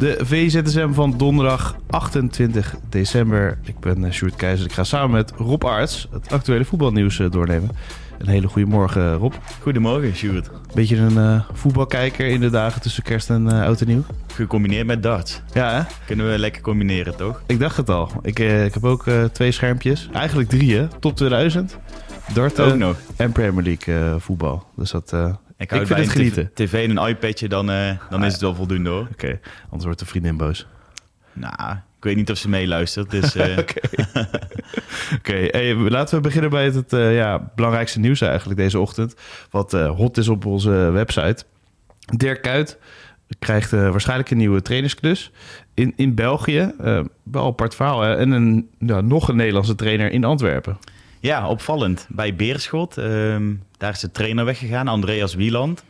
De VZSM van donderdag 28 december. Ik ben uh, Sjoerd Keizer. Ik ga samen met Rob Arts het actuele voetbalnieuws uh, doornemen. Een hele goede morgen, Rob. Goedemorgen, Sjoerd. Beetje een uh, voetbalkijker in de dagen tussen kerst en oud en nieuw. Gecombineerd met darts. Ja, hè? Kunnen we lekker combineren, toch? Ik dacht het al. Ik, ik heb ook twee schermpjes. Eigenlijk drie, hè? Top 2000. Darten ook nog. en Premier League voetbal. Dus dat ik, ik vind het genieten. TV en een iPadje, dan, uh, dan ah, is het wel voldoende hoor. Oké, okay. anders wordt de vriendin boos. Nou, ik weet niet of ze meeluistert. Dus, uh... Oké, okay. hey, laten we beginnen bij het uh, ja, belangrijkste nieuws eigenlijk deze ochtend. Wat hot is op onze website. Dirk Kuyt krijgt waarschijnlijk een nieuwe trainersklus in, in België. wel apart verhaal. Hè? En een, ja, nog een Nederlandse trainer in Antwerpen. Ja, opvallend. Bij Beerschot, ehm, daar is de trainer weggegaan, Andreas Wieland.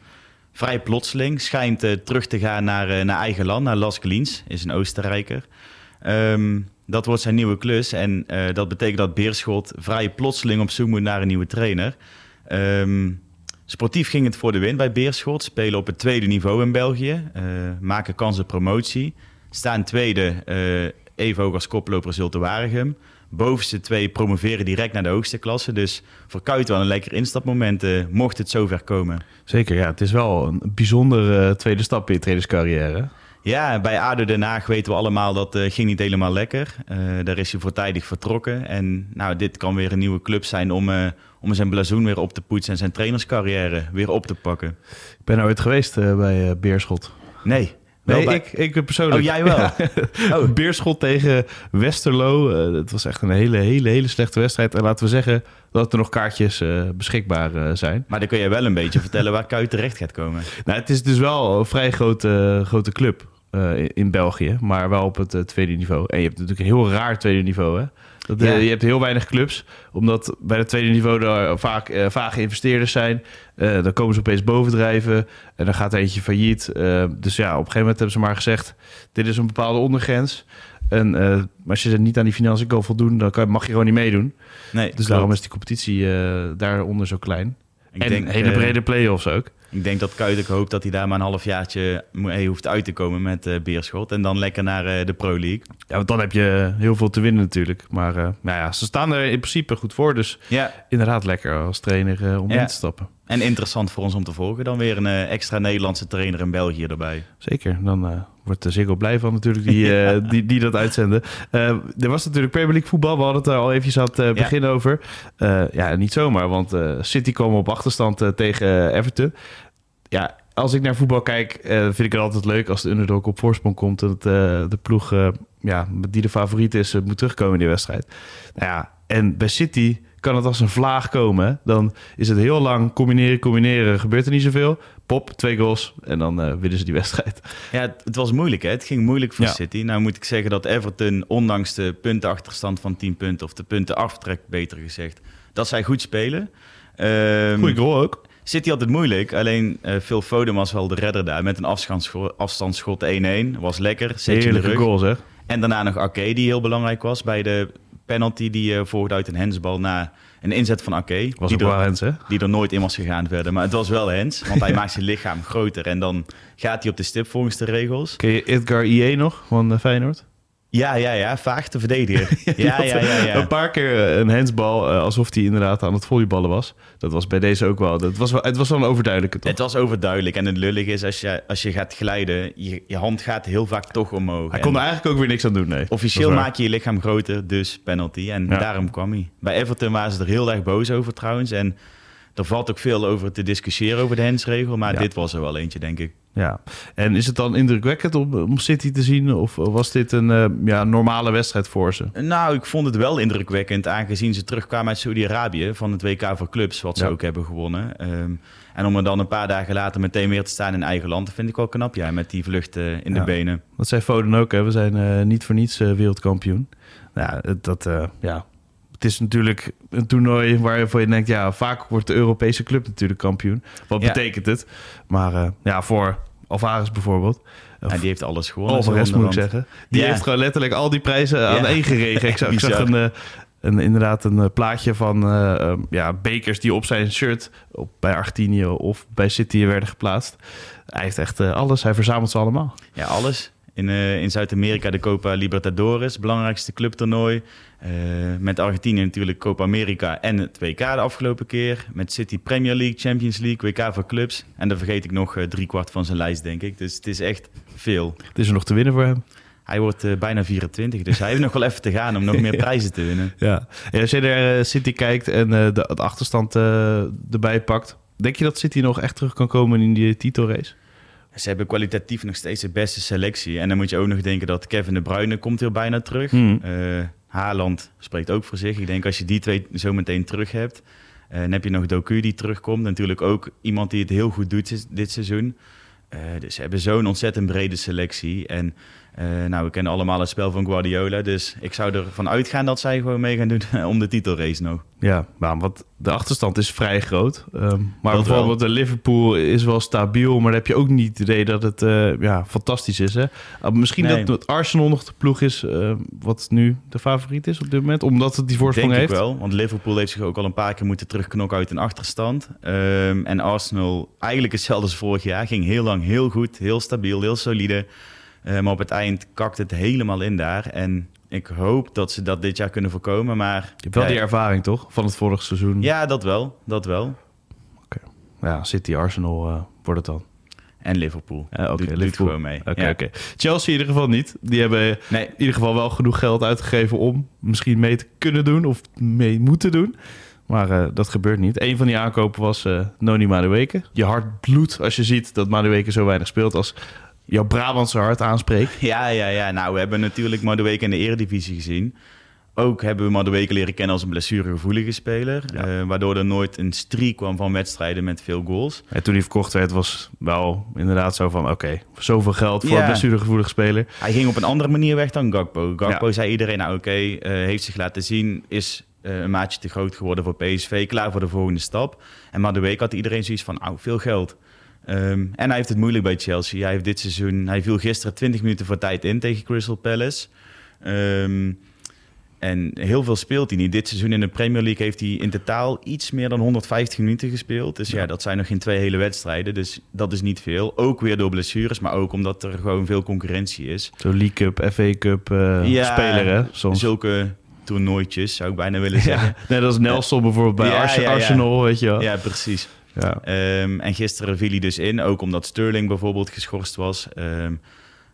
Vrij plotseling, schijnt uh, terug te gaan naar, uh, naar eigen land, naar Las Glins, is een Oostenrijker. Um, dat wordt zijn nieuwe klus en uh, dat betekent dat Beerschot vrij plotseling op zoek moet naar een nieuwe trainer. Um, sportief ging het voor de win bij Beerschot, spelen op het tweede niveau in België, maken kans op promotie. Staan tweede, even hoog als koploper Zulte Waregem bovenste twee promoveren direct naar de hoogste klasse. Dus voor Kuit wel een lekker instapmoment, uh, mocht het zover komen. Zeker, ja. Het is wel een bijzondere uh, tweede stap in je trainerscarrière. Ja, bij ADO Den Haag weten we allemaal dat uh, ging niet helemaal lekker. daar is hij voortijdig vertrokken. En nou, dit kan weer een nieuwe club zijn om, om zijn blazoen weer op te poetsen... en zijn trainerscarrière weer op te pakken. Ik ben ooit geweest bij Beerschot. Nee, Nee, ik, ik persoonlijk. Oh, jij wel? oh. Beerschot tegen Westerlo. Uh, het was echt een hele, hele, hele slechte wedstrijd. En laten we zeggen dat er nog kaartjes uh, beschikbaar uh, zijn. Maar dan kun je wel een beetje vertellen waar Kuit terecht gaat komen. Nou, het is dus wel een vrij grote, grote club in België. Maar wel op het tweede niveau. En je hebt natuurlijk een heel raar tweede niveau, hè? Dat, ja. Je hebt heel weinig clubs, omdat bij het tweede niveau er vaak uh, vage investeerders zijn. Uh, dan komen ze opeens bovendrijven en dan gaat er eentje failliet. Uh, dus ja, op een gegeven moment hebben ze maar gezegd: dit is een bepaalde ondergrens. En als je niet aan die financiën kan voldoen, dan kan, mag je gewoon niet meedoen. Nee, dus klopt. daarom is die competitie daaronder zo klein. Ik en denk, hele brede play-offs ook. Ik denk dat Kuit hoopt dat hij daar maar een halfjaartje hey, hoeft uit te komen met uh, Beerschot. En dan lekker naar uh, de Pro League. Ja, want dan heb je heel veel te winnen natuurlijk. Maar uh, nou ja, ze staan er in principe goed voor. Dus ja. inderdaad lekker als trainer om ja. in te stappen. En interessant voor ons om te volgen. Dan weer een extra Nederlandse trainer in België erbij. Zeker, dan wordt de Ziggo blij van natuurlijk die, die, die dat uitzenden. er was natuurlijk Premier League voetbal. We hadden het er al eventjes aan het begin over. ja, niet zomaar, want City kwam op achterstand tegen Everton ja, als ik naar voetbal kijk, uh, vind ik het altijd leuk als de underdog op voorsprong komt. En dat uh, de ploeg uh, ja, die de favoriet is, moet terugkomen in die wedstrijd. Nou ja, en bij City kan het als een vlaag komen. Dan is het heel lang combineren, combineren. Gebeurt er niet zoveel. Pop, twee goals en dan winnen ze die wedstrijd. Ja, het, was moeilijk. Hè? Het ging moeilijk voor City. Nou moet ik zeggen dat Everton, ondanks de puntenachterstand van 10 punten... of de punten aftrek, beter gezegd, dat zij goed spelen. Um, Goeie goal ook. City had het moeilijk, alleen uh, Phil Foden was wel de redder daar. Met een afstandsschot 1-1. Was lekker, rug. goal zeg. En daarna nog Ake, die heel belangrijk was bij de penalty die uh, volgde uit een hensbal na een inzet van Ake. Was die ook wel Hens, hè? Die er nooit in was gegaan verder. Maar het was wel Hens, want hij maakt zijn lichaam groter. En dan gaat hij op de stip volgens de regels. Ken je Edgar IE nog van uh, Feyenoord? Ja, ja, ja, vaag te verdedigen. ja, ja, ja, ja, Een paar keer eh, een handsbal, uh, alsof hij inderdaad aan het volleyballen was. Dat was bij deze ook wel. Dat was wel het was wel een overduidelijke toch? Het was overduidelijk. En het lullig is, als je, als je gaat glijden, je, je hand gaat heel vaak toch omhoog. Hij kon er eigenlijk ook weer niks aan doen, nee. Officieel maak je je lichaam groter, dus penalty. En daarom kwam hij. Bij Everton waren ze er heel erg boos over trouwens. En er valt ook veel over te discussiëren over de hensregel. Maar dit was er wel eentje, denk ik. Ja, en is het dan indrukwekkend om, om City te zien? Of was dit een uh, ja, normale wedstrijd voor ze? Nou, ik vond het wel indrukwekkend, aangezien ze terugkwamen uit Saudi-Arabië van het WK voor clubs, wat ze ook hebben gewonnen. Um, en om er dan een paar dagen later meteen weer te staan in eigen land, dat vind ik wel knap, ja, met die vluchten in de benen. Dat zei Foden ook, hè? we zijn uh, niet voor niets wereldkampioen. Nou, dat, ja, het is natuurlijk een toernooi waarvoor je denkt, ja, vaak wordt de Europese club natuurlijk kampioen. Wat betekent het? Maar uh, ja, voor Alvarez bijvoorbeeld. Ja, die heeft alles gewonnen. Alvarez moet ik zeggen. Die heeft gewoon letterlijk al die prijzen aan één geregen. ik zag, ik zag een, uh, een, inderdaad een uh, plaatje van uh, ja, bekers die op zijn shirt op, bij Argentinië of bij City werden geplaatst. Hij heeft echt alles. Hij verzamelt ze allemaal. Ja, alles. In, uh, in Zuid-Amerika de Copa Libertadores, belangrijkste clubtoernooi. Uh, met Argentinië natuurlijk Copa America en het WK de afgelopen keer. Met City Premier League, Champions League, WK voor clubs. En dan vergeet ik nog uh, drie kwart van zijn lijst, denk ik. Dus het is echt veel. Het is er nog te winnen voor hem. Hij wordt bijna 24, dus hij heeft nog wel even te gaan om nog meer prijzen te winnen. Ja, en als je naar City kijkt en de, de achterstand erbij pakt... denk je dat City nog echt terug kan komen in die titelrace? Ze hebben kwalitatief nog steeds de beste selectie. En dan moet je ook nog denken dat Kevin de Bruyne komt weer bijna terug. Uh, Haaland spreekt ook voor zich. Ik denk als je die twee zo meteen terug hebt. Uh, dan heb je nog Doku die terugkomt. Natuurlijk ook iemand die het heel goed doet dit seizoen. Uh, dus ze hebben zo'n ontzettend brede selectie. En uh, nou, we kennen allemaal het spel van Guardiola. Dus ik zou ervan uitgaan dat zij gewoon mee gaan doen om de titelrace nog. Ja, maar wat de achterstand is vrij groot. Um, maar dat bijvoorbeeld de Liverpool is wel stabiel. Maar dan heb je ook niet het idee dat het uh, ja, fantastisch is. Hè? Uh, misschien nee. dat Arsenal nog de ploeg is wat nu de favoriet is op dit moment. Omdat het die voorsprong Denk heeft. Ik wel, want Liverpool heeft zich ook al een paar keer moeten terugknokken uit een achterstand. Um, en Arsenal, eigenlijk hetzelfde als vorig jaar. Ging heel lang heel goed, heel stabiel, heel solide. Uh, maar op het eind kakt het helemaal in daar. En ik hoop dat ze dat dit jaar kunnen voorkomen. Maar, je hebt wel ja, die ervaring toch van het vorige seizoen? Ja, dat wel. Dat wel. Oké. Okay. Ja, City, Arsenal uh, wordt het dan. En Liverpool. Ja, Oké, okay, Liverpool. doet gewoon mee. Oké, okay, ja. okay. Chelsea in ieder geval niet. Die hebben nee. in ieder geval wel genoeg geld uitgegeven om misschien mee te kunnen doen of mee moeten doen. Maar uh, dat gebeurt niet. Een van die aankopen was uh, Noni Madueke. Je hart bloedt als je ziet dat Madueke zo weinig speelt als jouw Brabantse hart aanspreekt. Ja, ja, ja. Nou, we hebben natuurlijk Madueke in de eredivisie gezien. Ook hebben we Madueke leren kennen als een blessuregevoelige speler. Ja. Uh, waardoor er nooit een streak kwam van wedstrijden met veel goals. En toen hij verkocht werd, was wel inderdaad zo van... oké, okay, zoveel geld voor ja. een blessuregevoelige speler. Hij ging op een andere manier weg dan Gakpo. Gakpo ja. zei iedereen, nou oké, okay, uh, heeft zich laten zien... is uh, een maatje te groot geworden voor PSV, klaar voor de volgende stap. En Madueke had iedereen zoiets van, nou, veel geld. Um, en hij heeft het moeilijk bij Chelsea. Hij heeft dit seizoen, hij viel gisteren 20 minuten voor tijd in tegen Crystal Palace. Um, en heel veel speelt hij niet. Dit seizoen in de Premier League heeft hij in totaal iets meer dan 150 minuten gespeeld. Dus ja, ja dat zijn nog geen twee hele wedstrijden. Dus dat is niet veel. Ook weer door blessures, maar ook omdat er gewoon veel concurrentie is. Zo League Cup, FA Cup uh, ja, speler hè? Soms. Zulke toernooitjes zou ik bijna willen zeggen. Ja, net als Nelson bijvoorbeeld bij Arsenal, weet je wel. Ja, precies. Ja. Um, en gisteren viel hij dus in, ook omdat Sterling bijvoorbeeld geschorst was. Um,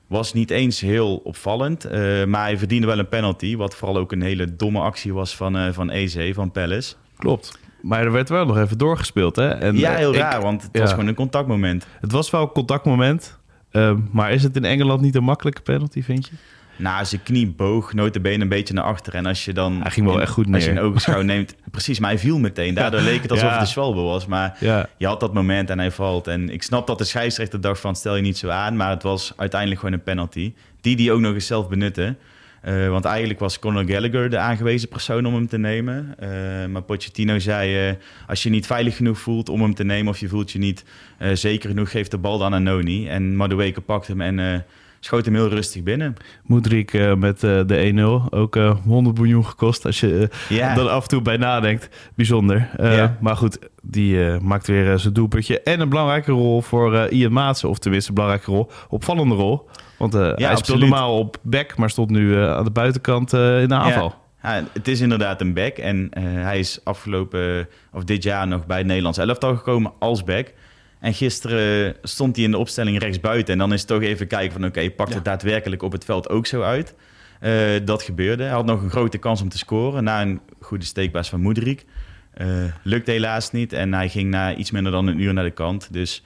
was niet eens heel opvallend, uh, maar hij verdiende wel een penalty. Wat vooral ook een hele domme actie was van, uh, van Eze, van Palace. Klopt. Maar er werd wel nog even doorgespeeld, hè? En, ja, heel ik, raar, want het ja. was gewoon een contactmoment. Het was wel een contactmoment, uh, maar is het in Engeland niet een makkelijke penalty, vind je? Nou, zijn knie boog notabene een beetje naar achter. En als je dan... Hij ging wel in, echt goed neer. Als je een ogenschouw neemt... Precies, maar hij viel meteen. Daardoor leek het alsof ja. het de Schwalbe was. Maar ja. je had dat moment en hij valt. En ik snap dat de scheidsrechter dacht van... stel je niet zo aan. Maar het was uiteindelijk gewoon een penalty. Die die ook nog eens zelf benutte. Uh, want eigenlijk was Conor Gallagher de aangewezen persoon om hem te nemen. Uh, maar Pochettino zei... Uh, als je niet veilig genoeg voelt om hem te nemen... of je voelt je niet zeker genoeg... geef de bal dan aan Noni. En Madueke pakt hem en schoot hem heel rustig binnen. Moedrik uh, met uh, de 1-0. Ook uh, 100 miljoen gekost als je ja. er af en toe bij nadenkt. Bijzonder. Ja. Maar goed, die maakt weer zijn doelpuntje. En een belangrijke rol voor Ian Maatsen. Of tenminste een belangrijke rol. Opvallende rol. Want ja, hij absoluut. speelt normaal op back. Maar stond nu aan de buitenkant in de aanval. Ja, het is inderdaad een back. En hij is afgelopen, of dit jaar nog bij het Nederlands elftal gekomen als back. En gisteren stond hij in de opstelling rechtsbuiten. En dan is het toch even kijken van oké, okay, pakt het ja. daadwerkelijk op het veld ook zo uit? Uh, dat gebeurde. Hij had nog een grote kans om te scoren na een goede steekbaas van Moedrik. Uh, lukte helaas niet en hij ging na iets minder dan een uur naar de kant. Dus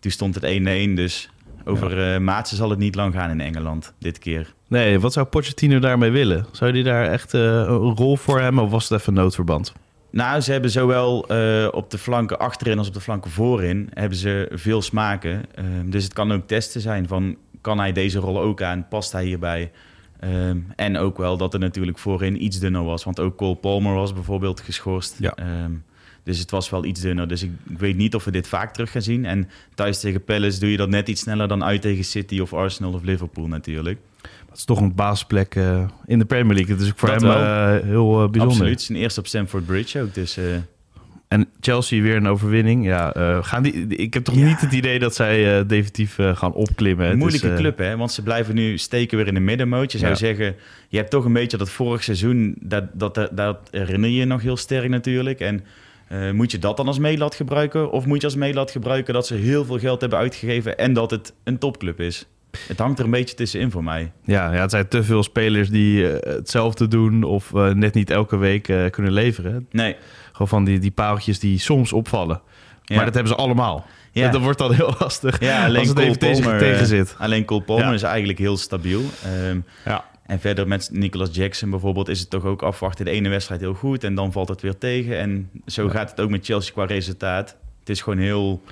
toen stond het 1-1. Dus over ja. Maatsen zal het niet lang gaan in Engeland dit keer. Nee, wat zou Pochettino daarmee willen? Zou hij daar echt een rol voor hebben of was het even noodverband? Nou, ze hebben zowel uh, op de flanken achterin als op de flanken voorin hebben ze veel smaken. Uh, dus het kan ook testen zijn van kan hij deze rol ook aan, past hij hierbij? Uh, en ook wel dat er natuurlijk voorin iets dunner was. Want ook Cole Palmer was bijvoorbeeld geschorst. Ja. dus het was wel iets dunner. Dus ik, ik, weet niet of we dit vaak terug gaan zien. En thuis tegen Palace doe je dat net iets sneller dan uit tegen City of Arsenal of Liverpool natuurlijk. Het is toch een basisplek uh, in de Premier League. Het is ook voor dat hem uh, heel uh, bijzonder. Absoluut. Zijn eerste op Stamford Bridge ook. Dus, en Chelsea weer een overwinning. Ja, gaan die, ik heb toch ja. niet het idee dat zij definitief gaan opklimmen. Een moeilijke club, hè? Want ze blijven nu steken weer in de middenmoot. Je zou ja. zeggen, je hebt toch een beetje dat vorig seizoen... dat, dat, dat herinner je je nog heel sterk natuurlijk. En moet je dat dan als meelat gebruiken? Of moet je als meelat gebruiken dat ze heel veel geld hebben uitgegeven... en dat het een topclub is? Het hangt er een beetje tussenin voor mij. Ja, ja het zijn te veel spelers die uh, hetzelfde doen of uh, net niet elke week uh, kunnen leveren. Nee. Gewoon van die, die paaltjes die soms opvallen. Ja. Maar dat hebben ze allemaal. Ja. Dat wordt dan heel lastig ja, alleen als het Cole even tegen, Palmer, tegen zit. Alleen Cole Palmer ja. is eigenlijk heel stabiel. Um, ja. En verder met Nicolas Jackson bijvoorbeeld is het toch ook afwachten. De ene wedstrijd heel goed en dan valt het weer tegen. En zo gaat het ook met Chelsea qua resultaat. Het is gewoon heel,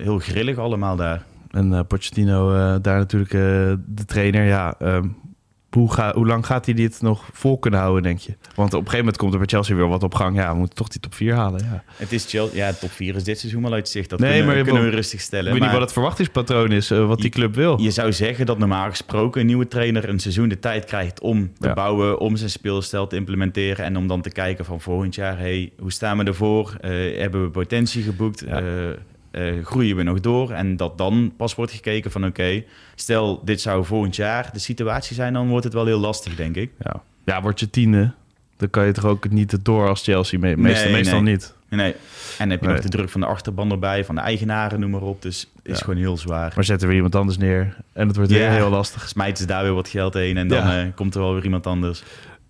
heel grillig allemaal daar. En uh, Pochettino, uh, daar natuurlijk uh, de trainer. Ja, um, hoe, ga, hoe lang gaat hij dit nog vol kunnen houden, denk je? Want op een gegeven moment komt er bij Chelsea weer wat op gang. Ja, we moeten toch die top 4 halen. Ja, het is Chelsea, ja top 4 is dit seizoen wel uit zicht. Dat nee, kunnen, maar kunnen we rustig stellen. Ik weet maar niet wat het verwachtingspatroon is, wat die club wil. Je zou zeggen dat normaal gesproken een nieuwe trainer een seizoen de tijd krijgt om te ja. bouwen, om zijn speelstijl te implementeren en om dan te kijken van volgend jaar, hey, hoe staan we ervoor? hebben we potentie geboekt? Ja. Uh, groeien we nog door? En dat dan pas wordt gekeken van oké, okay, stel dit zou volgend jaar de situatie zijn, dan wordt het wel heel lastig, denk ik. Ja, ja word je tiende, dan kan je toch ook niet door als Chelsea, me meestal, nee, meestal nee. niet. Nee, en heb je nee. nog de druk van de achterban erbij, van de eigenaren, noem maar op. Dus het is Ja. gewoon heel zwaar. Maar zetten we iemand anders neer en het wordt weer Ja. heel lastig. Smijten ze daar weer wat geld heen en dan Ja. eh, komt er wel weer iemand anders.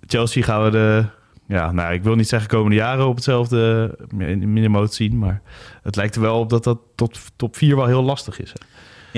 Chelsea gaan we de, ja, nou, ik wil niet zeggen komende jaren op hetzelfde minimoot zien, maar het lijkt er wel op dat dat tot top 4 wel heel lastig is. Hè?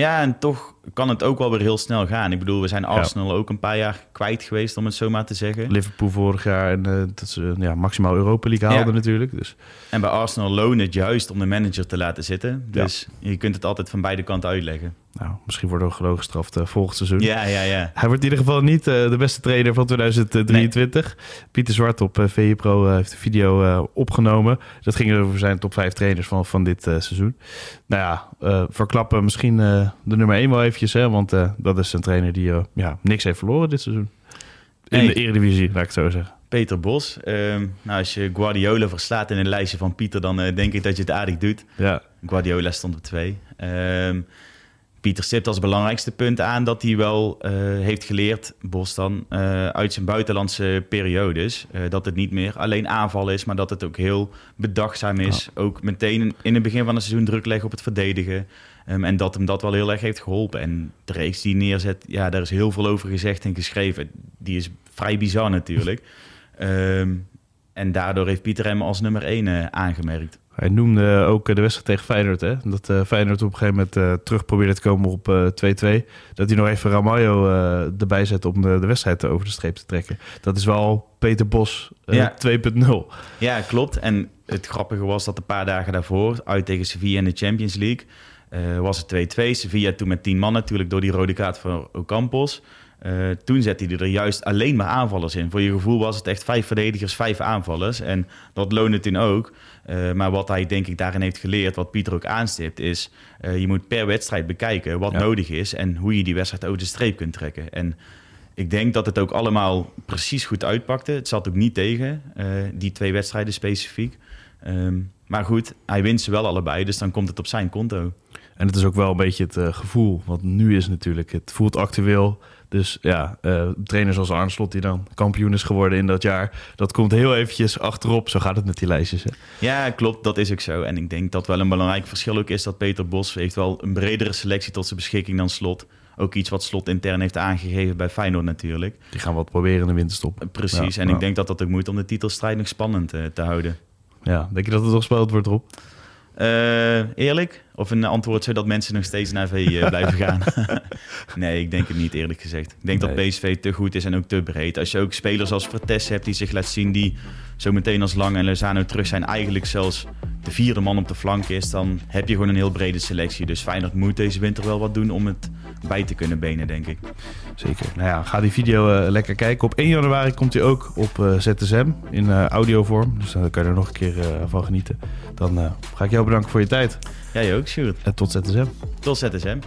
Ja, en toch kan het ook wel weer heel snel gaan. Ik bedoel, we zijn Arsenal ook een paar jaar kwijt geweest, om het zo maar te zeggen. Liverpool vorig jaar en eh, dat ze ja, maximaal Europa League haalden Ja. natuurlijk. Dus En bij Arsenal loont het juist om de manager te laten zitten. Dus je kunt het altijd van beide kanten uitleggen. nou, misschien worden we gewoon gestraft eh, volgend seizoen. Ja, ja, ja. Hij wordt in ieder geval niet eh, de beste trainer van 2023. Pieter Zwart op uh, VE Pro heeft een video opgenomen. Dat ging over zijn top 5 trainers van, van dit seizoen. Nou ja, verklappen misschien de nummer 1 wel eventjes. Hè, want eh, dat is een trainer die eh, ja, niks heeft verloren dit seizoen. In de Eredivisie, laat ik het zo zeggen. Peter Bos. Ehm, nou, als je Guardiola verslaat in een lijstje van Pieter, dan eh, denk ik dat je het aardig doet. Ja, Guardiola stond op twee. Ehm, Pieter stipt als belangrijkste punt aan dat hij wel eh, heeft geleerd, Bos dan, eh, uit zijn buitenlandse periodes. eh, dat het niet meer alleen aanval is, maar dat het ook heel bedachtzaam is. Ook meteen in het begin van het seizoen druk leggen op het verdedigen. Ehm, en dat hem dat wel heel erg heeft geholpen. En de reeks die neerzet, ja, daar is heel veel over gezegd en geschreven. Die is vrij bizar natuurlijk. Ehm, en daardoor heeft Pieter hem als nummer één eh, aangemerkt. Hij noemde ook eh, de wedstrijd tegen Feyenoord. Hè? Dat eh, Feyenoord op een gegeven moment eh, terug probeerde te komen op eh, 2-2. Dat hij nog even Ramaljo eh, erbij zette om de, de wedstrijd over de streep te trekken. Dat is wel Peter Bos Ja. 2.0. Ja, klopt. En het grappige was dat een paar dagen daarvoor, uit tegen Sevilla in de Champions League, was het 2-2. Sevilla toen met 10 man natuurlijk door die rode kaart van Ocampos. Eh, toen zette hij er juist alleen maar aanvallers in. Voor je gevoel was het echt vijf verdedigers, vijf aanvallers. En dat loonde toen ook. Eh, maar wat hij denk ik daarin heeft geleerd, wat Pieter ook aanstipt, is... eh, je moet per wedstrijd bekijken wat Ja. nodig is... en hoe je die wedstrijd over de streep kunt trekken. En ik denk dat het ook allemaal precies goed uitpakte. Het zat ook niet tegen, die twee wedstrijden specifiek. Ehm, maar goed, hij wint ze wel allebei, dus dan komt het op zijn konto. En het is ook wel een beetje het gevoel. Want nu is natuurlijk, het voelt actueel. Dus ja, eh trainers als Arne Slot die dan kampioen is geworden in dat jaar. Dat komt heel eventjes achterop. Zo gaat het met die lijstjes. Hè? Ja, klopt, dat is ook zo. En ik denk dat wel een belangrijk verschil ook is dat Peter Bos heeft wel een bredere selectie tot zijn beschikking dan Slot. Ook iets wat Slot intern heeft aangegeven bij Feyenoord natuurlijk. Die gaan wat proberen in de winterstop. Precies, Ja, en ja. ik denk dat dat ook moet om de titelstrijd nog spannend eh, te houden. Ja, denk je dat het nog gespeeld wordt, Rob? Uh, eerlijk? Of een antwoord zodat mensen nog steeds naar V uh, blijven gaan? nee, ik denk het niet eerlijk gezegd. Ik denk nee. dat PSV te goed is en ook te breed. Als je ook spelers als Vertes hebt die zich laat zien... die zo meteen als Lang en Lozano terug zijn... eigenlijk zelfs de vierde man op de flank is... dan heb je gewoon een heel brede selectie. Dus Feyenoord moet deze winter wel wat doen om het bij te kunnen benen, denk ik. Zeker. Nou ja, ga die video uh, lekker kijken. Op 1 januari komt hij ook op uh, ZSM in uh, audiovorm. Dus dan kan je er nog een keer van genieten. Dan ga ik jou bedanken voor je tijd. Jij ook, Sjoerd. En tot ZSM. Tot ZSM.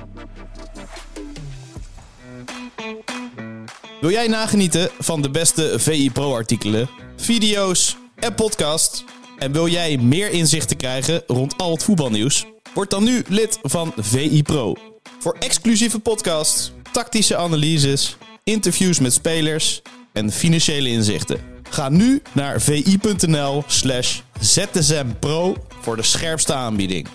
Wil jij nagenieten van de beste VI Pro artikelen, video's en podcast? En wil jij meer inzichten krijgen rond al het voetbalnieuws? Word dan nu lid van VI Pro. Voor exclusieve podcasts, tactische analyses, interviews met spelers en financiële inzichten. Ga nu naar vi.nl slash zsmpro voor de scherpste aanbieding.